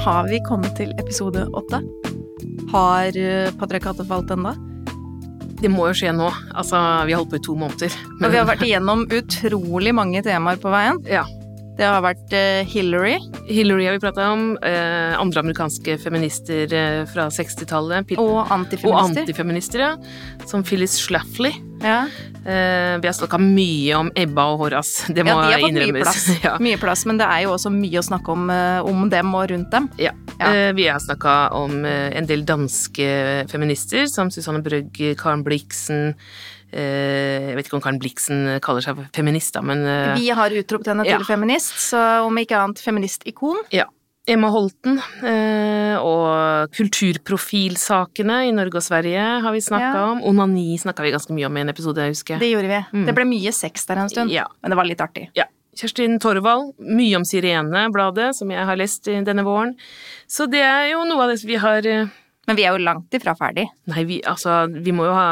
har vi kommet til episode åtte. Har eh, patriarkatet falt ennå? Det må jo skje nå. Altså, vi har holdt på i to måneder. Og vi har vært igjennom utrolig mange temaer på veien. Ja. Det har vært eh, Hillary. Hillary har vi prata om. Eh, andre amerikanske feminister eh, fra 60-tallet. Og antifeminister. og antifeminister. ja. Som Phyllis Schlafly. ja. Vi har snakka mye om Ebba og Horace. Det må ja, de har fått mye plass. ja. Mye plass, men det er jo også mye å snakke om, om dem og rundt dem. Ja. Ja. Vi har snakka om en del danske feminister, som Susanne Brøgg, Karen Blixen eh, Jeg vet ikke om Karen Blixen kaller seg feminist, da, men eh, Vi har utropt henne til Ja. feminist, så om ikke annet feministikon. Ja. Emma Holten eh, og kulturprofilsakene i Norge og Sverige har vi snakka Ja. om. Onani snakka vi ganske mye om i en episode, jeg husker. Det gjorde vi. Mm. Det ble mye sex der en stund, Ja. men det var litt artig. Ja. Kjerstin Torvald, mye om Sirene-bladet, som jeg har lest denne våren. Så det er jo noe av det vi har eh, Men vi er jo langt ifra ferdig. Nei, vi, altså, vi må jo ha,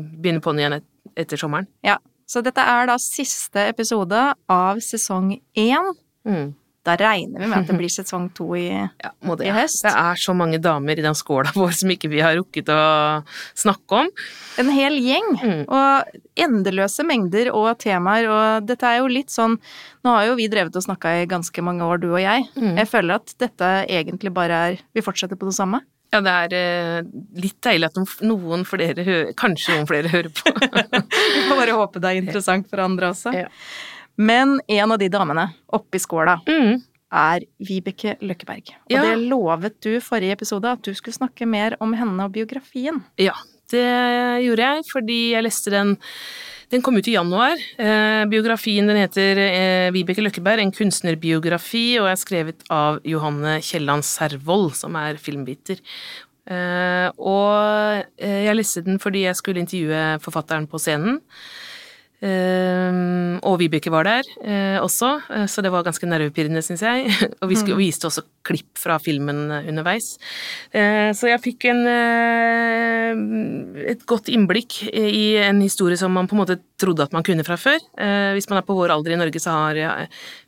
begynne på'n igjen et, etter sommeren. Ja. Så dette er da siste episode av sesong én. Mm. Da regner vi med at det blir sesong to i Ja, det. I høst. Det er så mange damer i den skåla vår som ikke vi har rukket å snakke om. en hel gjeng. Mm. Og endeløse mengder og temaer, og dette er jo litt sånn Nå har jo vi drevet og snakka i ganske mange år, du og jeg. Mm. Jeg føler at dette egentlig bare er Vi fortsetter på det samme. Ja, det er eh, litt deilig at noen, noen flere hører Kanskje noen flere hører på. Vi får bare håpe det er interessant for andre også. Ja. Men en av de damene oppi skåla mm. er Vibeke Løkkeberg. Og Ja. det lovet du forrige episode, at du skulle snakke mer om henne og biografien. Ja, det gjorde jeg, fordi jeg leste den Den kom ut i januar. Eh, biografien den heter eh, Vibeke Løkkeberg, en kunstnerbiografi, og er skrevet av Johanne Kielland Servold, som er filmbiter. Eh, og eh, jeg leste den fordi jeg skulle intervjue forfatteren på scenen. Eh, og Vibeke var der eh, også, eh, så det var ganske nervepirrende, syns jeg. og vi skulle, viste også klipp fra filmen eh, underveis. Så jeg fikk en, et godt innblikk i en historie som man på en måte trodde at man kunne fra før. Eh, hvis man er på vår alder i Norge, så har ja,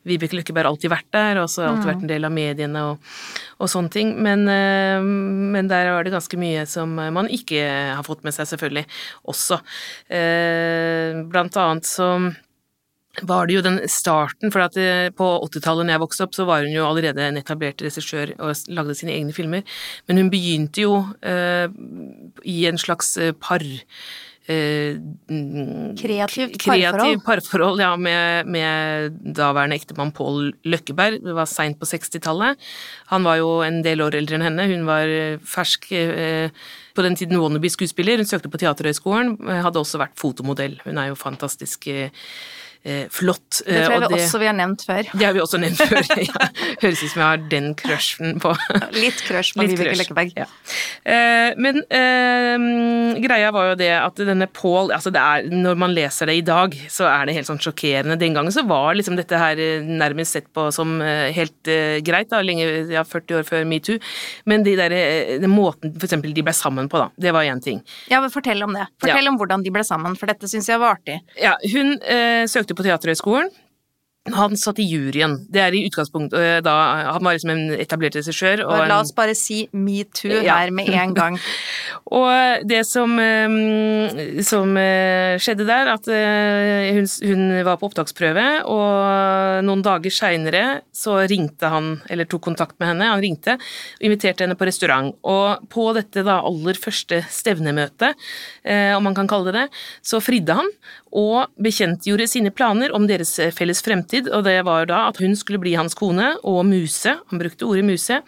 Vibeke Løkkeberg alltid vært der, og så har alltid vært en del av mediene og, og sånne ting. Men, eh, men der var det ganske mye som man ikke har fått med seg, selvfølgelig, også. Eh, blant annet så var det jo den starten, for at eh, på 80-tallet når jeg vokste opp, så var hun jo allerede en etablert regissør og lagde sine egne filmer. Men hun begynte jo eh, i en slags eh, par... Eh, Kreativt parforhold? kreativ parforhold. ja, med, med daværende ektemann Pål Løkkeberg. Det var seint på 60-tallet. Han var jo en del år eldre enn henne. Hun var eh, fersk eh, på den tiden wannabe-skuespiller. Hun søkte på Teaterhøgskolen, hadde også vært fotomodell. Hun er jo fantastisk eh, flott. Det eh, tror jeg og vi også vi har nevnt før. det har vi også nevnt før. ja. Høres ut som jeg har den crushen på Litt crush på Vibeke crush, Løkkeberg. Ja. Eh, men eh, greia var jo det at denne Paul altså det er, Når man leser det i dag, så er det helt sånn sjokkerende. Den gangen så var liksom dette her eh, nærmest sett på som eh, helt eh, greit, da, lenge, ja, 40 år før metoo. Men de der, eh, den måten eksempel de ble sammen på, da, det var én ting. Ja, men Fortell om det. Fortell om hvordan de ble sammen, for dette syns jeg var artig. Ja, hun eh, søkte på Teaterhøgskolen. Han satt i juryen. Det er i utgangspunktet eh, da Han var liksom en etablert regissør. og la oss bare si metoo Ja. her med en gang. Og det som, eh, som eh, skjedde der, at hun, hun var på opptaksprøve, og noen dager seinere så ringte han, eller tok kontakt med henne, han ringte og inviterte henne på restaurant. Og på dette da aller første stevnemøtet, om man kan kalle det det, så fridde han og bekjentgjorde sine planer om deres felles fremtid, og det var da at hun skulle bli hans kone og muse, han brukte ordet muse,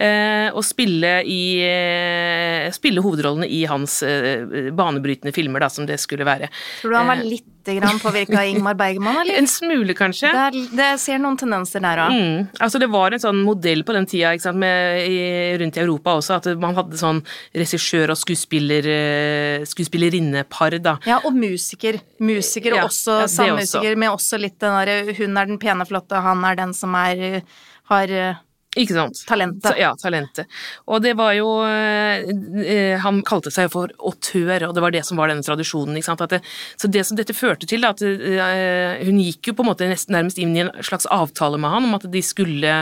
eh, og spille i eh, spille hovedrollene i hans eh, banebrytende filmer, da, som det skulle være. Tror du han var litt grann påvirka av Ingmar Bergman, eller? En smule, kanskje. Det, er, det ser noen tendenser der òg. Mm. Altså Det var en sånn modell på den tida sant, med, i, rundt i Europa også, at man hadde sånn regissør- og skuespiller, eh, skuespillerinnepar, da. Ja, og musiker. Musiker, Ja, også ja, sammusiker, med også litt den derre Hun er den pene, flotte, han er den som er har Ikke sant. Talentet. Ja, talentet. Og det var jo eh, Han kalte seg for autør, og det var det som var denne tradisjonen. ikke sant? Det, så det som dette førte til, at eh, hun gikk jo på en måte nesten nærmest inn i en slags avtale med han om at de skulle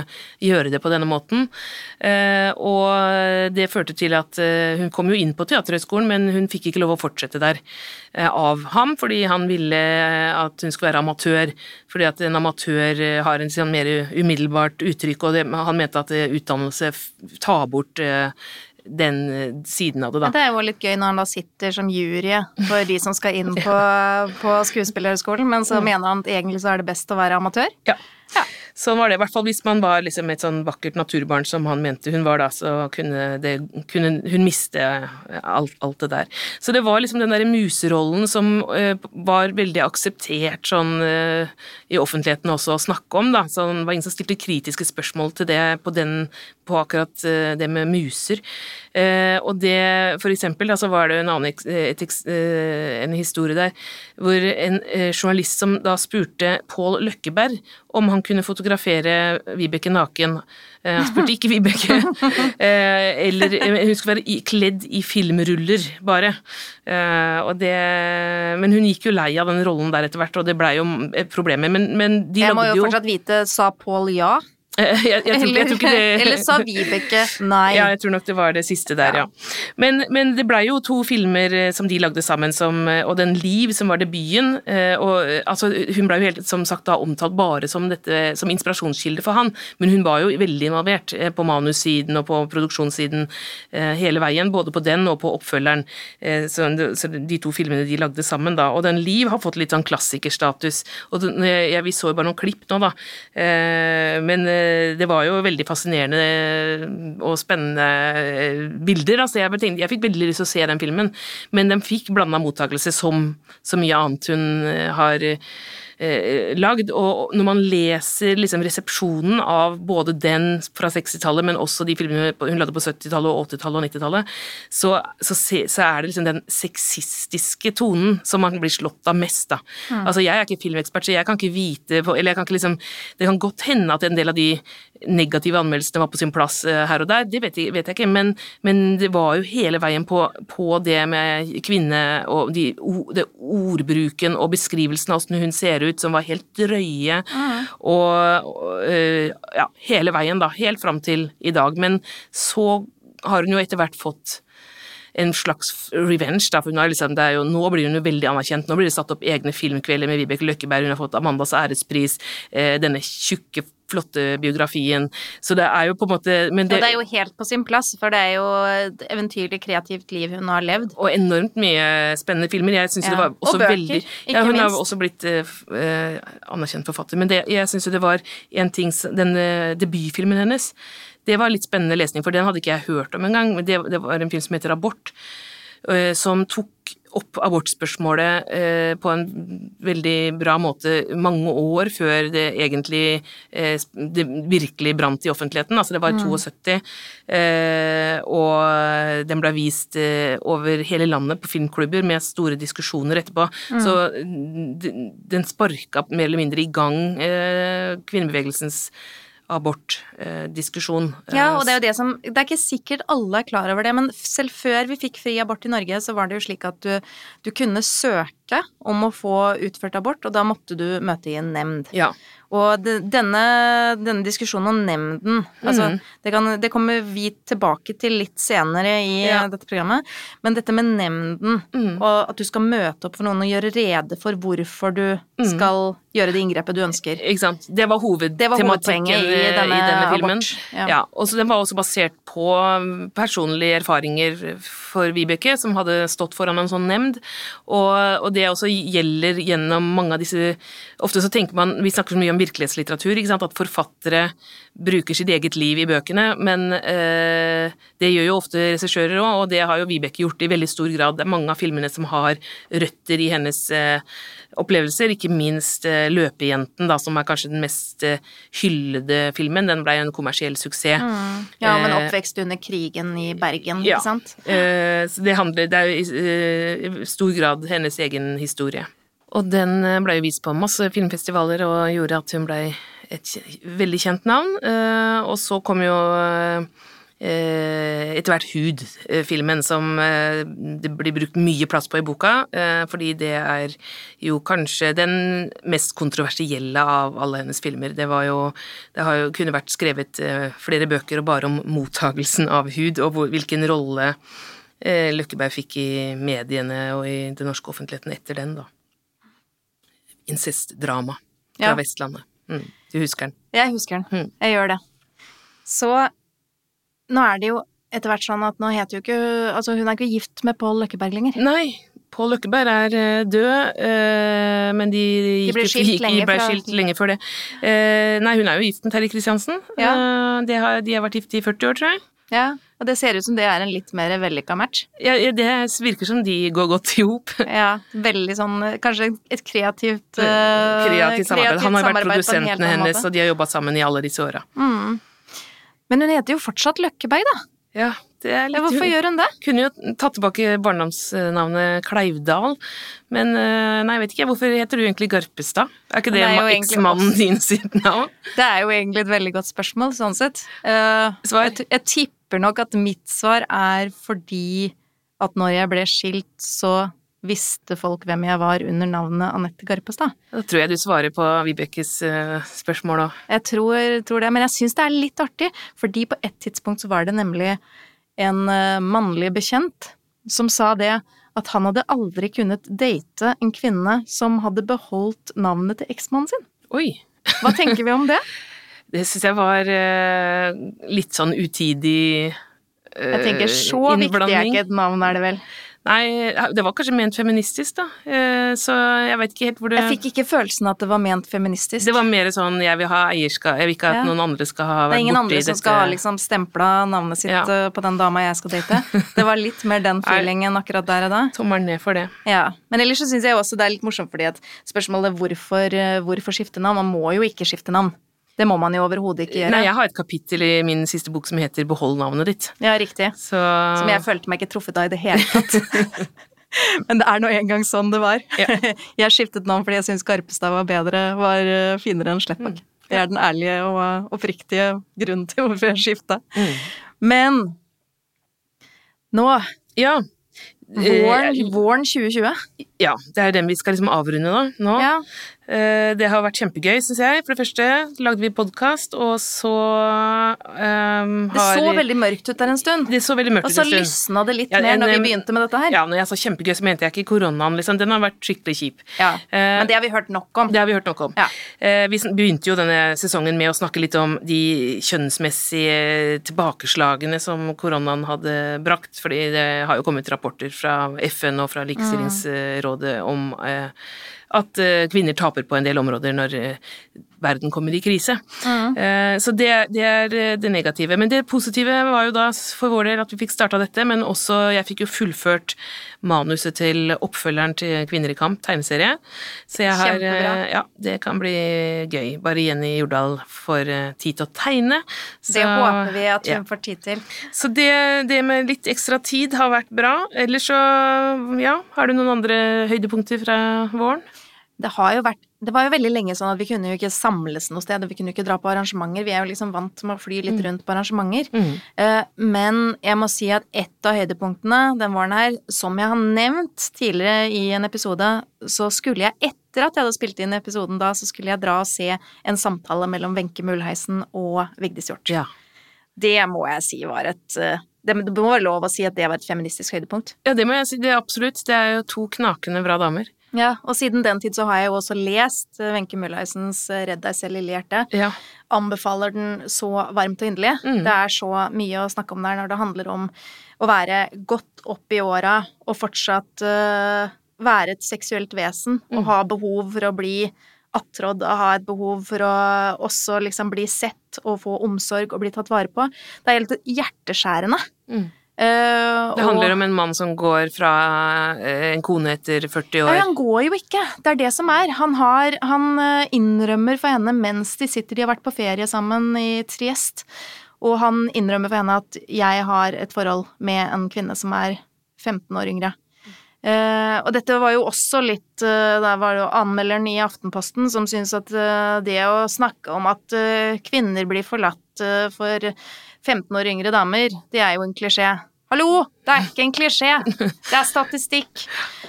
gjøre det på denne måten. Eh, og det førte til at eh, hun kom jo inn på Teaterhøgskolen, men hun fikk ikke lov å fortsette der eh, av ham, fordi han ville at hun skulle være amatør. Fordi at en amatør eh, har en sånn mer umiddelbart uttrykk, og det, han mente at eh, utdannelse tar bort eh, den eh, siden av det, da. Det er jo litt gøy når han da sitter som jury for de som skal inn på, på skuespillerhøgskolen, men så mener han at egentlig så er det best å være amatør. Ja. Sånn var det, i hvert fall hvis man var liksom et sånn vakkert naturbarn som han mente hun var da, så kunne, det, kunne hun miste alt, alt det der. Så det var liksom den derre muserollen som uh, var veldig akseptert sånn uh, i offentligheten også å snakke om, da. Så det var ingen som stilte kritiske spørsmål til det på den på akkurat uh, det med muser. Eh, og det, for eksempel, da, så var det en annen eh, et, eh, en historie der hvor en journalist som da spurte Pål Løkkeberg om han kunne fotografere Vibeke naken. Han spurte ikke Vibeke. Eller hun skulle være kledd i filmruller, bare. Og det, men hun gikk jo lei av den rollen der etter hvert, og det blei jo problemer. Men, men de Jeg må jo jo fortsatt vite, sa Pål ja? Eh, jeg, jeg, tror, jeg tror det eller sa Vibeke nei? Ja, jeg tror nok det var det siste der, ja. Men, men det blei jo to filmer eh, som de lagde sammen, som, eh, og Den Liv, som var debuten. Og, altså, hun blei jo helt som sagt da omtalt bare som, dette, som inspirasjonskilde for han, men hun var jo veldig involvert på manussiden og på produksjonssiden hele veien, både på den og på oppfølgeren. Så, så de to filmene de lagde sammen, da. Og Den Liv har fått litt sånn klassikerstatus. Og den, jeg, ja, vi så jo bare noen klipp nå, da. Men det var jo veldig fascinerende og spennende eh, bilder. Altså jeg, tenkte, jeg fikk veldig lyst til å se den filmen, men den fikk blanda mottakelse som så mye annet hun eh, har eh, lagd. Og når man leser liksom resepsjonen av både den fra 60-tallet, men også de filmene hun lagde på 70-tallet og 80-tallet og 90-tallet, så, så, så er det liksom den sexistiske tonen som man blir slått av mest, da. Altså jeg er ikke filmekspert, så jeg kan ikke vite på, Eller jeg kan ikke liksom Det kan godt hende at en del av de negative anmeldelsene var på sin plass eh, her og der, det vet jeg, vet jeg ikke, men, men det var jo hele veien på, på det med kvinne og de, det ordbruken og beskrivelsen av åssen hun ser ut, som var helt drøye, og, og eh, ja, hele veien, da, helt fram til i dag. Men så har hun jo etter hvert fått en slags revenge, da, for hun har liksom, det jo, nå blir hun jo veldig anerkjent. Nå blir det satt opp egne filmkvelder med Vibeke Løkkeberg, hun har fått Amandas ærespris, eh, denne tjukke, flotte biografien. Så det er jo på en måte men Og det er jo helt på sin plass, for det er jo et eventyrlig kreativt liv hun har levd. og enormt mye spennende filmer. Jeg syns Ja. det var også Og bøker, veldig ja, Hun har også blitt eh, eh, anerkjent forfatter. Men det, jeg syns jo det var en ting Den eh, debutfilmen hennes, det var litt spennende lesning, for den hadde ikke jeg hørt om engang. Det, det var en film som heter Abort, eh, som tok opp abortspørsmålet eh, på en veldig bra måte mange år før det egentlig eh, det virkelig brant i offentligheten. Altså det var i 72, eh, og den ble vist over hele landet på filmklubber med store diskusjoner etterpå. Så den, sparka mer eller mindre i gang kvinnebevegelsens abortdiskusjon. Ja, og det er jo det som Det er ikke sikkert alle er klar over det, men selv før vi fikk fri abort i Norge, så var det jo slik at du, du kunne søke om å få utført abort, og da måtte du møte i en nemnd. Ja. Og denne, denne diskusjonen om nemnden altså, mm. det, kan, det kommer vi tilbake til litt senere i Ja. eh, dette programmet. Men dette med nemnden, Mm. og at du skal møte opp for noen og gjøre rede for hvorfor du Mm. skal gjøre det inngrepet du ønsker. Ikke sant. Det var hovedtematikken i, i eh, denne, filmen. abort. Ja. Ja, og så Den var også basert på um, personlige erfaringer for Vibeke, som hadde stått foran en sånn nemnd. Og, og det også gjelder gjennom mange av disse Ofte så tenker man Vi snakker så mye om virkelighetslitteratur, ikke sant? at forfattere bruker sitt eget liv i bøkene, men eh, det gjør jo ofte regissører òg, og det har jo Vibeke gjort i veldig stor grad. Det er mange av filmene som har røtter i hennes eh, opplevelser, ikke minst eh, Løpejenten, da, som er kanskje den mest eh, hyllede filmen. Den ble jo en kommersiell suksess. Mm. Ja, men Eh, oppvekst under krigen i Bergen, ja. ikke sant? Eh, så det handler Det er jo i i stor grad hennes egen historie. Og den eh, ble jo vist på masse filmfestivaler og gjorde at hun ble et veldig kjent navn. eh, og så kom jo eh, etter hvert Hud-filmen, som det blir brukt mye plass på i boka, fordi det er jo kanskje den mest kontroversielle av alle hennes filmer. Det jo Det jo kunne vært skrevet flere bøker bare om mottagelsen av hud, og hvilken rolle Løkkeberg fikk i mediene og i den norske offentligheten etter den, da. Incestdrama fra Ja. Vestlandet. Mm, du husker den? Jeg husker den. Mm. Jeg gjør det. Så nå er det jo etter hvert sånn at nå heter jo ikke Altså, hun er ikke gift med Pål Løkkeberg lenger. Nei, Pål Løkkeberg er eh, død, eh, men de, de ble skilt gikk, lenge ble fra- skilt lenge før det. Eh, nei, hun er jo gift med Terje Kristiansen. Ja. Det har, de har vært gift i 40 år, tror jeg. Ja, og det ser ut som det er en litt mer vellykka match. Ja, det virker som de går godt i hop. Ja, veldig sånn Kanskje et kreativt eh, Kreativt samarbeid. Han har vært samarbeid på en helt produsenten annen hennes, og de har jobba sammen i alle disse åra. Mm. Men hun heter jo fortsatt Løkkeberg, da. Ja, Ja, litt hvorfor gjør hun det? Kunne jo tatt tilbake barndomsnavnet Kleivdal, men eh, nei, jeg vet ikke. Hvorfor heter du egentlig Garpestad? Er ikke det, Det eksmannen din sitt navn? Det er jo egentlig et veldig godt spørsmål, sånn sett. Uh? Jeg, jeg tipper nok at mitt svar er fordi at når jeg ble skilt, så visste folk hvem jeg var under navnet Anette Garpestad. Da tror jeg du svarer på Vibekes uh, spørsmål òg. Jeg tror, tror det, men jeg syns det er litt artig, fordi på et tidspunkt så var det nemlig en eh, mannlig bekjent som sa det at han hadde aldri kunnet date en kvinne som hadde beholdt navnet til eksmannen sin. Oi! Hva tenker vi om det? Det syns jeg var eh, litt sånn utidig eh, Jeg tenker så viktig er ikke et navn, er det vel. Nei, det var kanskje ment feministisk, da. Eh, så jeg vet ikke helt hvor det Jeg fikk ikke følelsen at det var ment feministisk. Det var mer sånn jeg vil ha eierskap, jeg vil ikke at Ja. noen andre skal ha vært borti dette. Det er ingen andre som dette. skal ha liksom stempla navnet sitt Ja. eh, på den dama jeg skal date. Det var litt mer den feelingen akkurat der og da. Tommelen ned for det. Ja. Men ellers så syns jeg også det er litt morsomt fordi at spørsmålet hvorfor, eh, hvorfor skifte navn Man må jo ikke skifte navn. Det må man jo overhodet ikke gjøre. Nei, jeg har et kapittel i min siste bok som heter Behold navnet ditt. Ja, riktig. Så Som jeg følte meg ikke truffet av i det hele tatt. Men det er nå engang sånn det var. Ja. Jeg skiftet navn fordi jeg syntes Garpestad var bedre, var eh, finere enn Mm. Det er den ærlige og eh, oppriktige grunnen til hvorfor jeg skifta. Mm. Men nå, Ja. våren, Eh, våren 2020 ja, det er den vi skal liksom avrunde nå. nå. Ja, Det har vært kjempegøy, syns jeg. For det første lagde vi podkast, og så ehm, Det så veldig mørkt ut der en stund. Det så veldig mørkt ut en stund. Og så lysna det litt Ja, mer når vi begynte med dette her. Ja, når jeg sa kjempegøy, så mente jeg ikke koronaen, liksom. Den har vært skikkelig kjip. Ja, uh, Men det har vi hørt nok om. Det har vi hørt nok om. Ja. Uh, Vi begynte jo denne sesongen med å snakke litt om de kjønnsmessige tilbakeslagene som koronaen hadde brakt, fordi det har jo kommet rapporter fra FN og fra Likestillingsrådet om eh, at eh, kvinner taper på en del områder når eh, verden kommer i krise. Eh, Så det, det er det negative. Men det positive var jo da for vår del at vi fikk starta dette, men også jeg fikk jo fullført manuset til oppfølgeren til Kvinner i kamp, tegneserie. Så jeg har Kjempebra. Ja, det kan bli gøy. Bare Jenny Jordal får tid til å tegne. Så, Det håper vi at hun ja. får tid til. Så det, det med litt ekstra tid har vært bra. Ellers så, ja, har du noen andre høydepunkter fra våren? Det har jo vært Det var jo veldig lenge sånn at vi kunne jo ikke samles noe sted, og vi kunne jo ikke dra på arrangementer. Vi er jo liksom vant med å fly litt rundt på arrangementer. Mm. Eh, Men jeg må si at et av høydepunktene den våren her, som jeg har nevnt tidligere i en episode, så skulle jeg etter at jeg hadde spilt inn episoden da, så skulle jeg dra og se en samtale mellom Wenche Mulheisen og Vigdis Hjorth. Ja. Det må jeg si var et eh, det det må være lov å si at det var et feministisk høydepunkt. ja, det må jeg si. Det er absolutt. Det er jo to knakende bra damer. Ja, og siden den tid så har jeg jo også lest eh, Wenche Mulheisens eh, Redd deg selv, lille hjerte. Ja. Anbefaler den så varmt og inderlig. Mm. Det er så mye å snakke om der når det handler om å være godt opp i åra og fortsatt uh, være et seksuelt vesen og Mm. ha behov for å bli attrådd og ha et behov for å også liksom bli sett og få omsorg og bli tatt vare på. Det er helt hjerteskjærende. Mm. Eh, Det handler om en mann som går fra eh, en kone etter 40 år. Nei, han går jo ikke. Det er det som er. Han, har, han eh, innrømmer for henne mens de sitter De har vært på ferie sammen i Triest. Og han innrømmer for henne at 'jeg har et forhold med en kvinne som er 15 år yngre'. Uh, og dette var jo også litt uh, Der var det jo anmelderen i Aftenposten som syntes at uh, det å snakke om at kvinner blir forlatt for 15 år yngre damer, det er jo en klisjé. Hallo! Det er ikke en klisjé! Det er statistikk.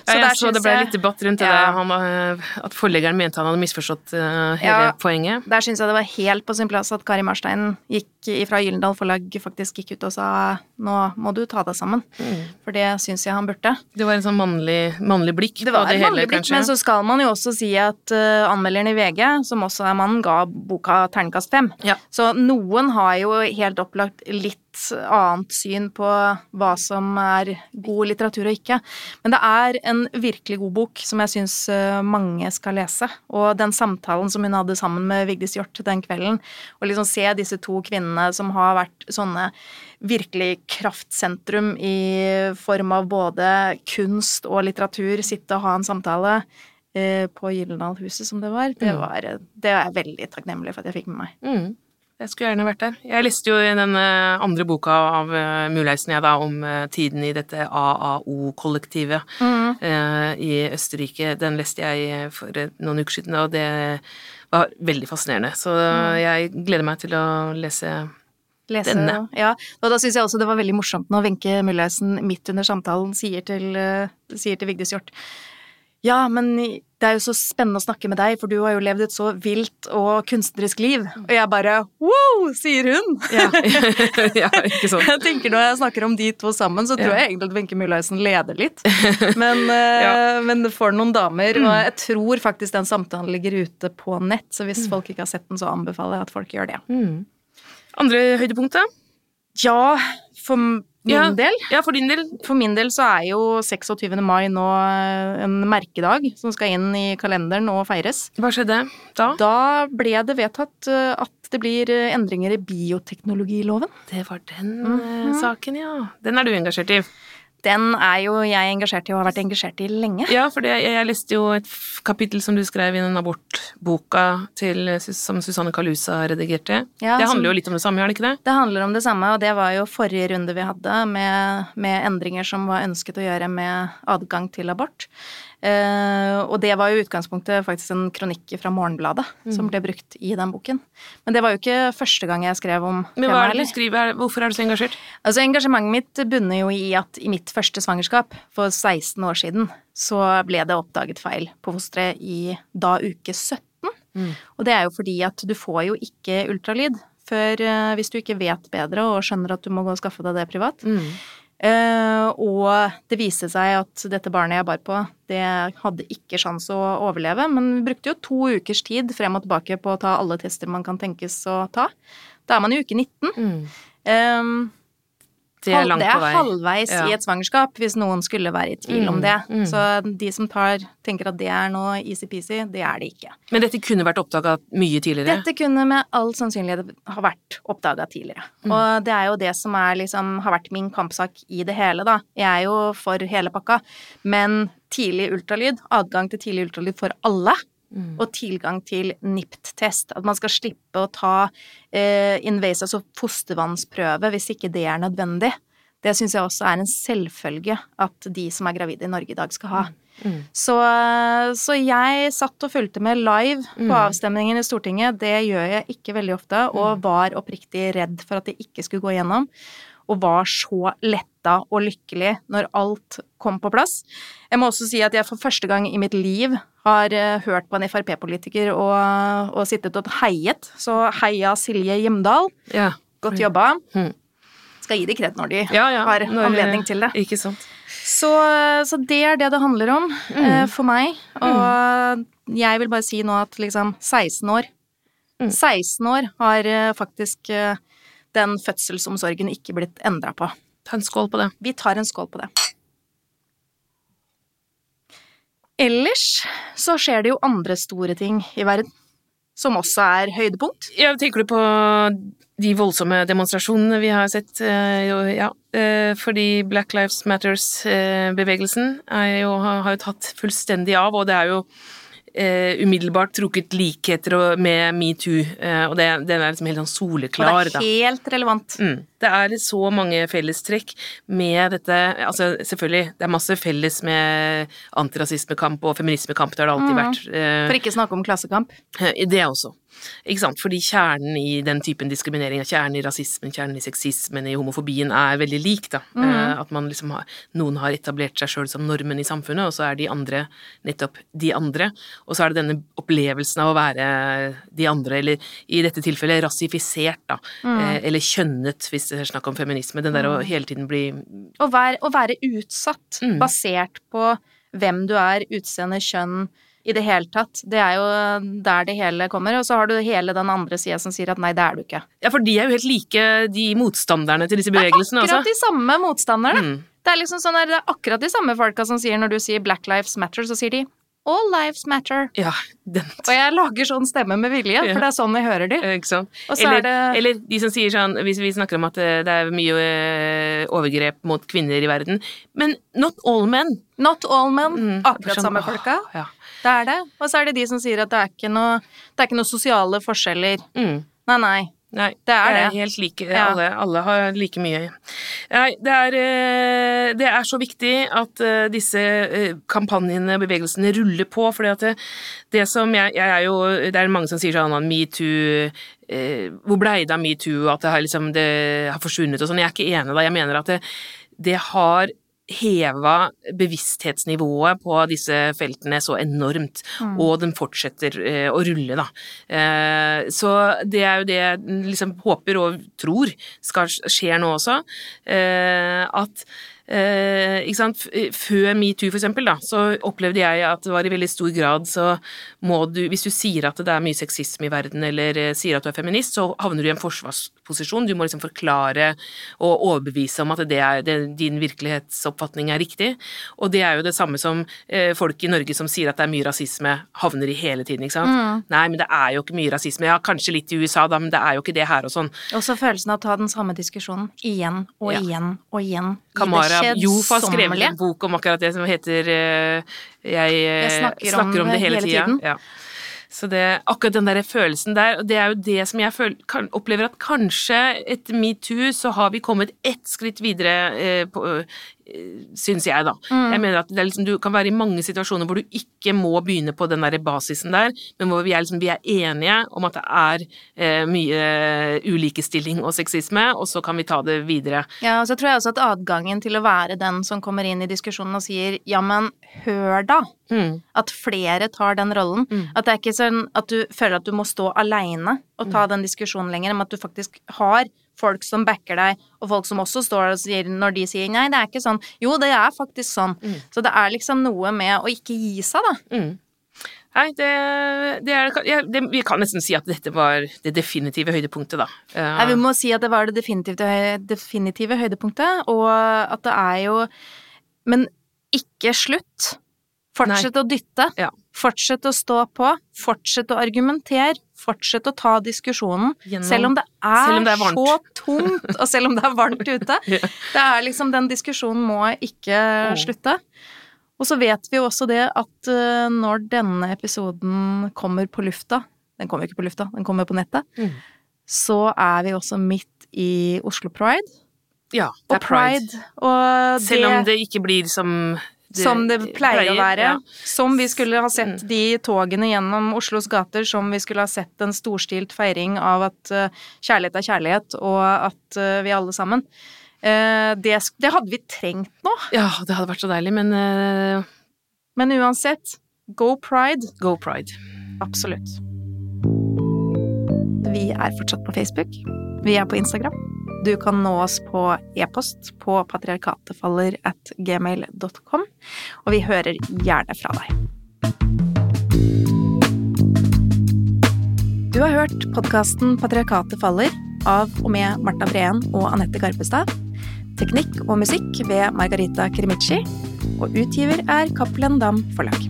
Ja, jeg så det ble litt debatt rundt det Ja. eh, at forleggeren mente han hadde misforstått eh, hele Ja. poenget. Der syns jeg det var helt på sin plass at Kari Marstein gikk fra Gyllendal Forlag faktisk gikk ut og sa nå må du ta deg sammen. Mm. For det syns jeg han burde. Det var en sånn mannlig, mannlig blikk Det var på det et hele, blikk, kanskje. men så skal man jo også si at uh, anmelderen i VG, som også er mannen, ga boka terningkast fem. Ja. Så noen har jo helt opplagt litt annet syn på hva som er god litteratur og ikke. Men det er en virkelig god bok som jeg syns eh, mange skal lese. Og den samtalen som hun hadde sammen med Vigdis Hjorth den kvelden, og liksom se disse to kvinnene som har vært sånne virkelig kraftsentrum i form av både kunst og litteratur, sitte og ha en samtale eh, på Gyldendal-huset, som det var, det, Mm. var det er jeg veldig takknemlig for at jeg fikk med meg. Mm. Jeg skulle gjerne vært der. Jeg leste jo i den eh, andre boka av Mulheisen Muleisen, jeg, da, om eh, tiden i dette AAO-kollektivet eh, i Østerrike. Den leste jeg for eh, noen uker siden, og det var veldig fascinerende. Så jeg gleder meg til å lese Lese, Denne. Ja, og da syns jeg også det var veldig morsomt når Wenche Mullaisen midt under samtalen sier til, eh, sier til Vigdis Hjorth Ja, men det er jo så spennende å snakke med deg, for du har jo levd et så vilt og kunstnerisk liv. Og jeg bare wow, sier hun! Ja, ja ikke sant. Jeg tenker Når jeg snakker om de to sammen, så tror Ja. jeg egentlig at Wenche Mullaisen leder litt. Men, eh, Ja. men for noen damer Og jeg tror faktisk den samtalen ligger ute på nett, så hvis folk ikke har sett den, så anbefaler jeg at folk gjør det. Mm. Andre høydepunkt, da? Ja, for min Ja. del Ja, for din del. For min del så er jo 26. mai nå eh, en merkedag som skal inn i kalenderen og feires. Hva skjedde da? Da ble det vedtatt eh, at det blir eh, endringer i bioteknologiloven. Det var den eh, saken, ja. Den er du engasjert i. Den er jo jeg engasjert i og har vært engasjert i lenge. Ja, for jeg, jeg leste jo et kapittel som du skrev i den abortboka til, som Susanne Kalusa redigerte. Ja, det som- handler jo litt om det samme, gjør det ikke det? Det handler om det samme, og det var jo forrige runde vi hadde med, med endringer som var ønsket å gjøre med adgang til abort. Eh, og det var jo utgangspunktet faktisk en kronikk fra Morgenbladet som ble brukt i den boken. Men det var jo ikke første gang jeg skrev om Men hva er det du skriver? Er- Hvorfor er du så engasjert? Altså, engasjementet mitt bunner jo i at i mitt første svangerskap for 16 år siden, så ble det oppdaget feil på fosteret i da uke 17. Mm. Og det er jo fordi at du får jo ikke ultralyd før eh, hvis du ikke vet bedre og skjønner at du må gå og skaffe deg det privat. Mm. Eh, og det viste seg at dette barnet jeg bar på, det hadde ikke sjans å overleve, men vi brukte jo to ukers tid frem og tilbake på å ta alle tester man kan tenkes å ta. Da er man i uke 19. Mm. Eh, Det er langt det er på vei. halvveis Ja. i et svangerskap, hvis noen skulle være i tvil om Mm, det. mm. Så de som tar, tenker at det er noe easy-peasy, det er det ikke. Men dette kunne vært oppdaga mye tidligere? Dette kunne med all sannsynlighet ha vært oppdaga tidligere. Mm. Og det er jo det som er liksom, har vært min kampsak i det hele, da. Jeg er jo for hele pakka. Men tidlig ultralyd, adgang til tidlig ultralyd for alle, Mm. og tilgang til NIPT-test. At man skal slippe å ta eh, invasive, altså fostervannsprøve, hvis ikke det er nødvendig. Det syns jeg også er en selvfølge at de som er gravide i Norge i dag, skal ha. Mm. Så, så jeg satt og fulgte med live på Mm. avstemningen i Stortinget. Det gjør jeg ikke veldig ofte, og var oppriktig redd for at det ikke skulle gå gjennom. Og var så letta og lykkelig når alt kom på plass. Jeg må også si at jeg for første gang i mitt liv har eh, hørt på en Frp-politiker og, og sittet og heiet. Så heia Silje Hjemdal. Ja. Godt jobba. Mm. Skal gi de kred når de Ja, ja. har anledning til det. Ikke sant. Så, så det er det det handler om eh, for meg. Og jeg vil bare si nå at liksom 16 år Mm. 16 år har eh, faktisk eh, den fødselsomsorgen ikke blitt endra på. Ta en skål på det. Vi tar en skål på det. Ellers så skjer det jo andre store ting i verden, som også er høydepunkt. Ja, tenker du på de voldsomme demonstrasjonene vi har sett? eh, Ja, eh, fordi Black Lives Matters-bevegelsen har jo tatt fullstendig av, og det er jo eh, umiddelbart trukket likheter med metoo, uh, og det, den er liksom helt sånn Og det er helt relevant. Mm. Det er så mange fellestrekk med dette Altså selvfølgelig, det er masse felles med antirasismekamp og feminismekamp, det har det alltid vært. Uh, For ikke snakke om klassekamp. det også. Ikke sant? Fordi kjernen i den typen diskriminering, kjernen i rasismen, kjernen i sexismen, i homofobien, er veldig lik, da. Mm. At man liksom har Noen har etablert seg sjøl som normen i samfunnet, og så er de andre nettopp de andre. Og så er det denne opplevelsen av å være de andre, eller i dette tilfellet rasifisert, da. Mm. eller kjønnet, hvis det er snakk om feminisme. Den der å hele tiden bli Å være, å være utsatt Mm. basert på hvem du er, utseende, kjønn, i det hele tatt. Det er jo der det hele kommer. Og så har du hele den andre sida som sier at nei, det er du ikke. Ja, for de er jo helt like de motstanderne til disse bevegelsene Det er Akkurat de samme motstanderne. Mm. Det er liksom sånn der, det er akkurat de samme folka som sier når du sier Black Lives Matter, så sier de All lives matter. Ja, den Og jeg lager sånn stemme med vilje, for det er sånn jeg hører de. Eh, Eller, er det- eller de som sier sånn, hvis vi snakker om at eh, det er mye eh, overgrep mot kvinner i verden, men not all men. Not all men. Mm, Akkurat sånn, samme åh, folka. Ja. Det er det. Og så er det de som sier at det er ikke noe, det er ikke noe sosiale forskjeller. Mm. Nei, nei. Nei, Det er det. er helt like. Ja. Alle, alle har like mye. Nei, det er, eh, det er så viktig at eh, disse kampanjene og bevegelsene, ruller på, fordi at det, det som jeg, jeg er jo Det er mange som sier sånn metoo eh, Hvor blei det av metoo, at det har, liksom, det har forsvunnet og sånn. Jeg er ikke enig da. Jeg mener at det, det har heva bevissthetsnivået på disse feltene så enormt, og den fortsetter eh, å rulle, da. Eh, så det er jo det jeg liksom håper og tror skal skje nå også, eh, at Eh, ikke sant? Før metoo, for eksempel, da, så opplevde jeg at det var i veldig stor grad så må du Hvis du sier at det er mye sexisme i verden, eller eh, sier at du er feminist, så havner du i en forsvarsposisjon. Du må liksom forklare og overbevise om at det er, det, din virkelighetsoppfatning er riktig. Og det er jo det samme som eh, folk i Norge som sier at det er mye rasisme, havner i hele tiden, ikke sant. Nei, men det er jo ikke mye rasisme. Ja, kanskje litt i USA, da, men det er jo ikke det her og sånn. Og så følelsen av å ta den samme diskusjonen igjen og Ja. igjen og igjen. Kamara det Jof har skrevet en bok om akkurat det som heter uh, Jeg, eh, Jeg snakker om det hele hele tida. tiden. Ja. Så det, akkurat den der følelsen der, og det er jo det som jeg føl, kan, opplever at kanskje etter metoo så har vi kommet ett skritt videre, eh, på, syns jeg, da. Mm. Jeg mener at det liksom, du kan være i mange situasjoner hvor du ikke må begynne på den der basisen der, men hvor vi er, liksom, vi er enige om at det er eh, mye ulikestilling og sexisme, og så kan vi ta det videre. Ja, og så tror jeg også at adgangen til å være den som kommer inn i diskusjonen og sier ja, men hør da. Mm. At flere tar den rollen. At det er ikke sånn at du føler at du må stå aleine og ta den diskusjonen lenger, men at du faktisk har folk som backer deg, og folk som også står og sier når de sier nei, det er ikke sånn. Jo, det er faktisk sånn. Så det er liksom noe med å ikke gi seg, da. Mm. Nei, det, det er ja, det, Vi kan nesten si at dette var det definitive høydepunktet, da. Uh. Nei, vi må si at det var det definitive, definitive høydepunktet, og at det er jo Men ikke slutt. Fortsett å dytte. Ja. Fortsett å stå på. Fortsett å argumentere. Fortsett å ta diskusjonen. Gjennom- selv om det er, om det er så tungt, og selv om det er varmt ute. Ja. Det er liksom Den diskusjonen må ikke oh. slutte. Og så vet vi jo også det at eh, når denne episoden kommer på lufta Den kommer ikke på lufta, den kommer på nettet. Mm. Så er vi også midt i Oslo Pride. ja, det er pride. Pride. Og Selv om det ikke blir som som det pleier, å være. ja. Som vi skulle ha sett Mm. de togene gjennom Oslos gater, som vi skulle ha sett en storstilt feiring av at eh, kjærlighet er kjærlighet, og at eh, vi alle sammen. Eh, det, det hadde vi trengt nå. Ja, det hadde vært så deilig, men uh... Men uansett, go pride. go pride. Absolutt. Vi er fortsatt på Facebook. Vi er på Instagram. Du kan nå oss på e-post på patriarkatefaller.gmail.com, og vi hører gjerne fra deg. Du har hørt podkasten Patriarkatet faller av og med Marta Breen og Anette Garpestad. Teknikk og musikk ved Margarita Krimici, og utgiver er Cappelen Dam Forlag.